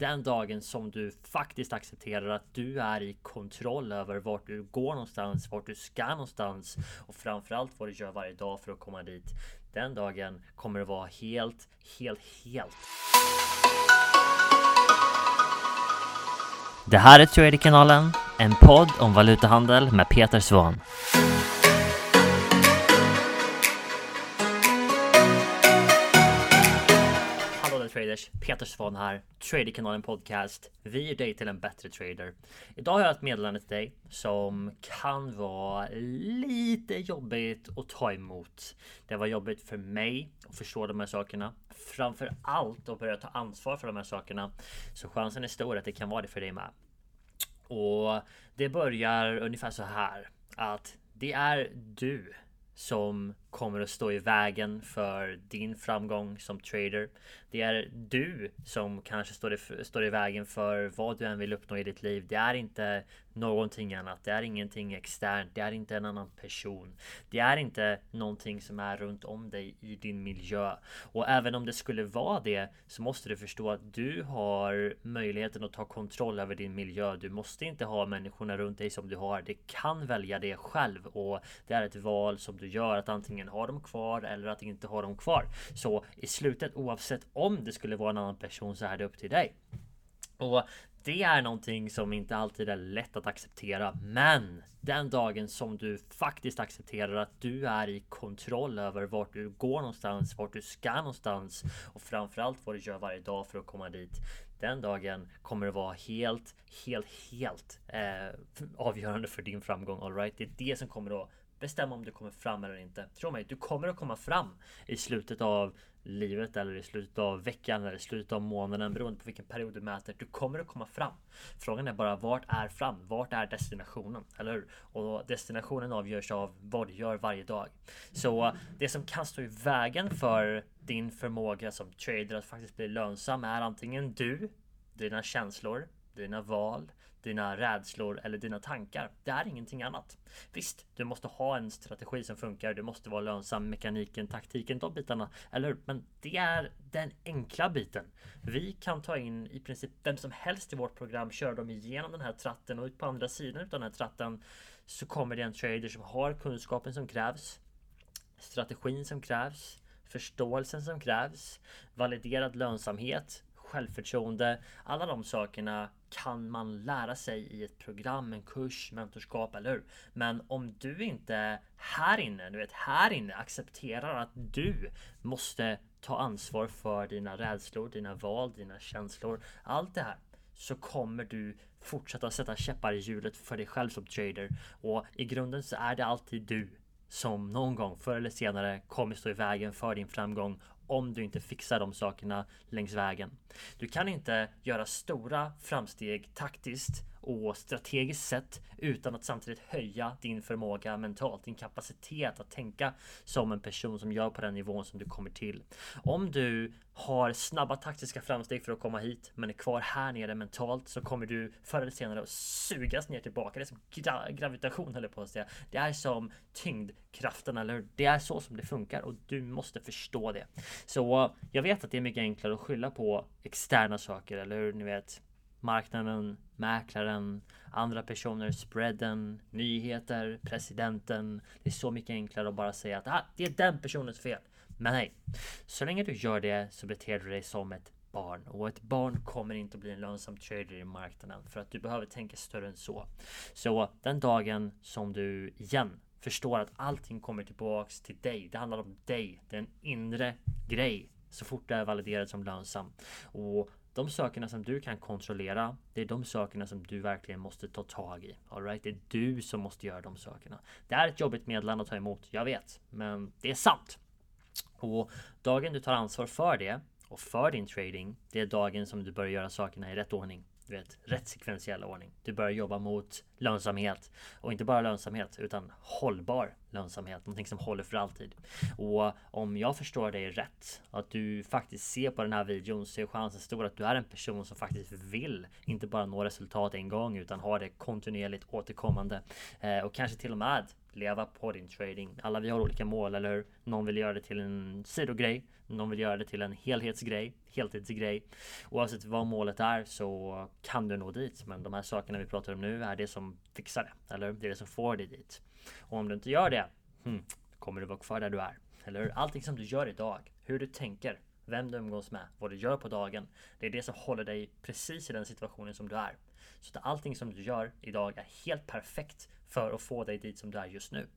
Den dagen som du faktiskt accepterar att du är i kontroll över vart du går någonstans, vart du ska någonstans och framförallt vad du gör varje dag för att komma dit. Den dagen kommer det vara helt, helt, helt. Det här är Traderkanalen, en podd om valutahandel med Peter Svahn. Traders! Peter Svahn här, Traderkanalen Podcast. Vi ger dig till en bättre trader. Idag har jag ett meddelande till dig som kan vara lite jobbigt att ta emot. Det var jobbigt för mig att förstå de här sakerna. Framför allt att börja ta ansvar för de här sakerna. Så chansen är stor att det kan vara det för dig med. Och det börjar ungefär så här att det är du som kommer att stå i vägen för din framgång som trader. Det är du som kanske står i, står i vägen för vad du än vill uppnå i ditt liv. Det är inte någonting annat. Det är ingenting externt. Det är inte en annan person. Det är inte någonting som är runt om dig i din miljö. Och även om det skulle vara det så måste du förstå att du har möjligheten att ta kontroll över din miljö. Du måste inte ha människorna runt dig som du har. Du kan välja det själv och det är ett val som du gör att antingen ha dem kvar eller att inte ha dem kvar. Så i slutet oavsett om det skulle vara en annan person så är det upp till dig. Och det är någonting som inte alltid är lätt att acceptera. Men den dagen som du faktiskt accepterar att du är i kontroll över vart du går någonstans, vart du ska någonstans och framförallt vad du gör varje dag för att komma dit. Den dagen kommer det vara helt, helt, helt eh, avgörande för din framgång. All right? Det är det som kommer att bestämma om du kommer fram eller inte. Tro mig, du kommer att komma fram i slutet av livet eller i slutet av veckan eller i slutet av månaden beroende på vilken period du mäter. Du kommer att komma fram. Frågan är bara vart är fram? Vart är destinationen? Eller hur? Och destinationen avgörs av vad du gör varje dag. Så det som kan stå i vägen för din förmåga som trader att faktiskt bli lönsam är antingen du, dina känslor, dina val, dina rädslor eller dina tankar. Det är ingenting annat. Visst, du måste ha en strategi som funkar. Du måste vara lönsam, mekaniken, taktiken, de bitarna. Eller hur? Men det är den enkla biten. Vi kan ta in i princip vem som helst i vårt program, köra dem igenom den här tratten och ut på andra sidan av den här tratten så kommer det en trader som har kunskapen som krävs, strategin som krävs, förståelsen som krävs, validerad lönsamhet, självförtroende. Alla de sakerna kan man lära sig i ett program, en kurs, mentorskap, eller hur? Men om du inte här inne, du vet här inne accepterar att du måste ta ansvar för dina rädslor, dina val, dina känslor, allt det här så kommer du fortsätta sätta käppar i hjulet för dig själv som trader. Och i grunden så är det alltid du som någon gång förr eller senare kommer stå i vägen för din framgång om du inte fixar de sakerna längs vägen. Du kan inte göra stora framsteg taktiskt och strategiskt sett utan att samtidigt höja din förmåga mentalt, din kapacitet att tänka som en person som gör på den nivån som du kommer till. Om du har snabba taktiska framsteg för att komma hit men är kvar här nere mentalt så kommer du förr eller senare att sugas ner tillbaka. Det är som gra gravitation höll på att säga. Det är som tyngdkraften eller Det är så som det funkar och du måste förstå det. Så jag vet att det är mycket enklare att skylla på externa saker eller hur ni vet marknaden, mäklaren, andra personer, spreaden, nyheter, presidenten. Det är så mycket enklare att bara säga att ah, det är den personens fel. Men nej, så länge du gör det så beter du dig som ett barn och ett barn kommer inte att bli en lönsam trader i marknaden för att du behöver tänka större än så. Så den dagen som du igen förstår att allting kommer tillbaks till dig. Det handlar om dig. Den inre grej så fort det är validerad som lönsam. Och de sakerna som du kan kontrollera, det är de sakerna som du verkligen måste ta tag i. All right? Det är du som måste göra de sakerna. Det är ett jobbigt meddelande att ta emot, jag vet, men det är sant. Och dagen du tar ansvar för det och för din trading, det är dagen som du börjar göra sakerna i rätt ordning. Du vet, rätt sekventiell ordning. Du börjar jobba mot lönsamhet och inte bara lönsamhet utan hållbar lönsamhet, någonting som håller för alltid. Och om jag förstår dig rätt, att du faktiskt ser på den här videon så är chansen stor att du är en person som faktiskt vill inte bara nå resultat en gång utan ha det kontinuerligt återkommande eh, och kanske till och med leva på din trading. Alla vi har olika mål, eller hur? Någon vill göra det till en sidogrej, någon vill göra det till en helhetsgrej, heltidsgrej. Oavsett vad målet är så kan du nå dit. Men de här sakerna vi pratar om nu är det som fixar det, eller Det är det som får dig dit. Och om du inte gör det, hmm, kommer du vara kvar där du är. Eller hur? Allting som du gör idag, hur du tänker, vem du umgås med, vad du gör på dagen. Det är det som håller dig precis i den situationen som du är. Så att allting som du gör idag är helt perfekt för att få dig dit som du är just nu.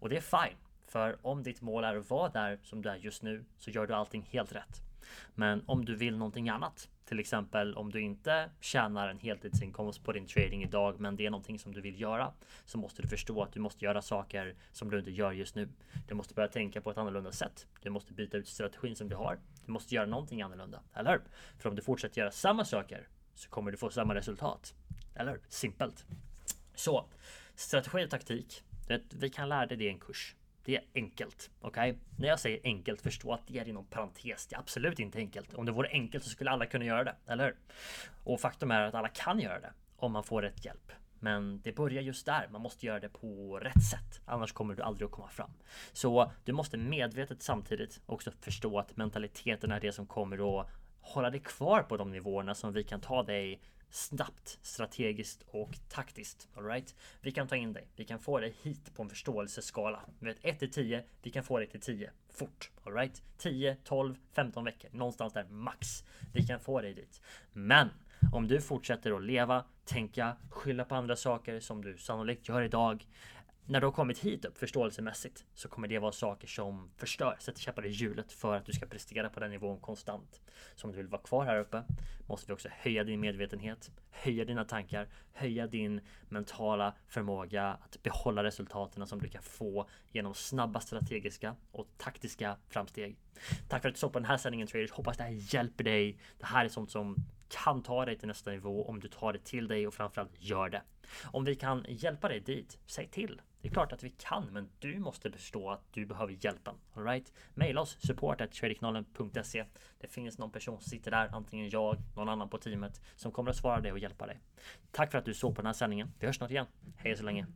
Och det är fine. För om ditt mål är att vara där som du är just nu så gör du allting helt rätt. Men om du vill någonting annat, till exempel om du inte tjänar en heltidsinkomst på din trading idag, men det är någonting som du vill göra, så måste du förstå att du måste göra saker som du inte gör just nu. Du måste börja tänka på ett annorlunda sätt. Du måste byta ut strategin som du har. Du måste göra någonting annorlunda, eller hur? För om du fortsätter göra samma saker så kommer du få samma resultat. Eller Simpelt. Så strategi och taktik. Vi kan lära dig det i en kurs. Det är enkelt. Okej? Okay? När jag säger enkelt, förstå att det är inom parentes. Det är absolut inte enkelt. Om det vore enkelt så skulle alla kunna göra det, eller hur? Och faktum är att alla kan göra det om man får rätt hjälp. Men det börjar just där. Man måste göra det på rätt sätt. Annars kommer du aldrig att komma fram. Så du måste medvetet samtidigt också förstå att mentaliteten är det som kommer att hålla dig kvar på de nivåerna som vi kan ta dig snabbt, strategiskt och taktiskt. All right? Vi kan ta in dig. Vi kan få dig hit på en förståelseskala. Vi vet 1 till 10. Vi kan få dig till 10 fort. All right? 10, 12, 15 veckor. Någonstans där max. Vi kan få dig dit. Men om du fortsätter att leva, tänka, skylla på andra saker som du sannolikt gör idag när du har kommit hit upp förståelsemässigt så kommer det vara saker som förstör, sätter käppar i hjulet för att du ska prestera på den nivån konstant. Så om du vill vara kvar här uppe måste vi också höja din medvetenhet, höja dina tankar, höja din mentala förmåga att behålla resultaten som du kan få genom snabba strategiska och taktiska framsteg. Tack för att du såg på den här sändningen traders. Hoppas det här hjälper dig. Det här är sånt som kan ta dig till nästa nivå om du tar det till dig och framförallt gör det. Om vi kan hjälpa dig dit, säg till. Det är klart att vi kan, men du måste förstå att du behöver hjälpen. Alright? Maila oss support.tradingknallen.se. Det finns någon person som sitter där, antingen jag, någon annan på teamet, som kommer att svara dig och hjälpa dig. Tack för att du såg på den här sändningen. Vi hörs snart igen. Hej så länge.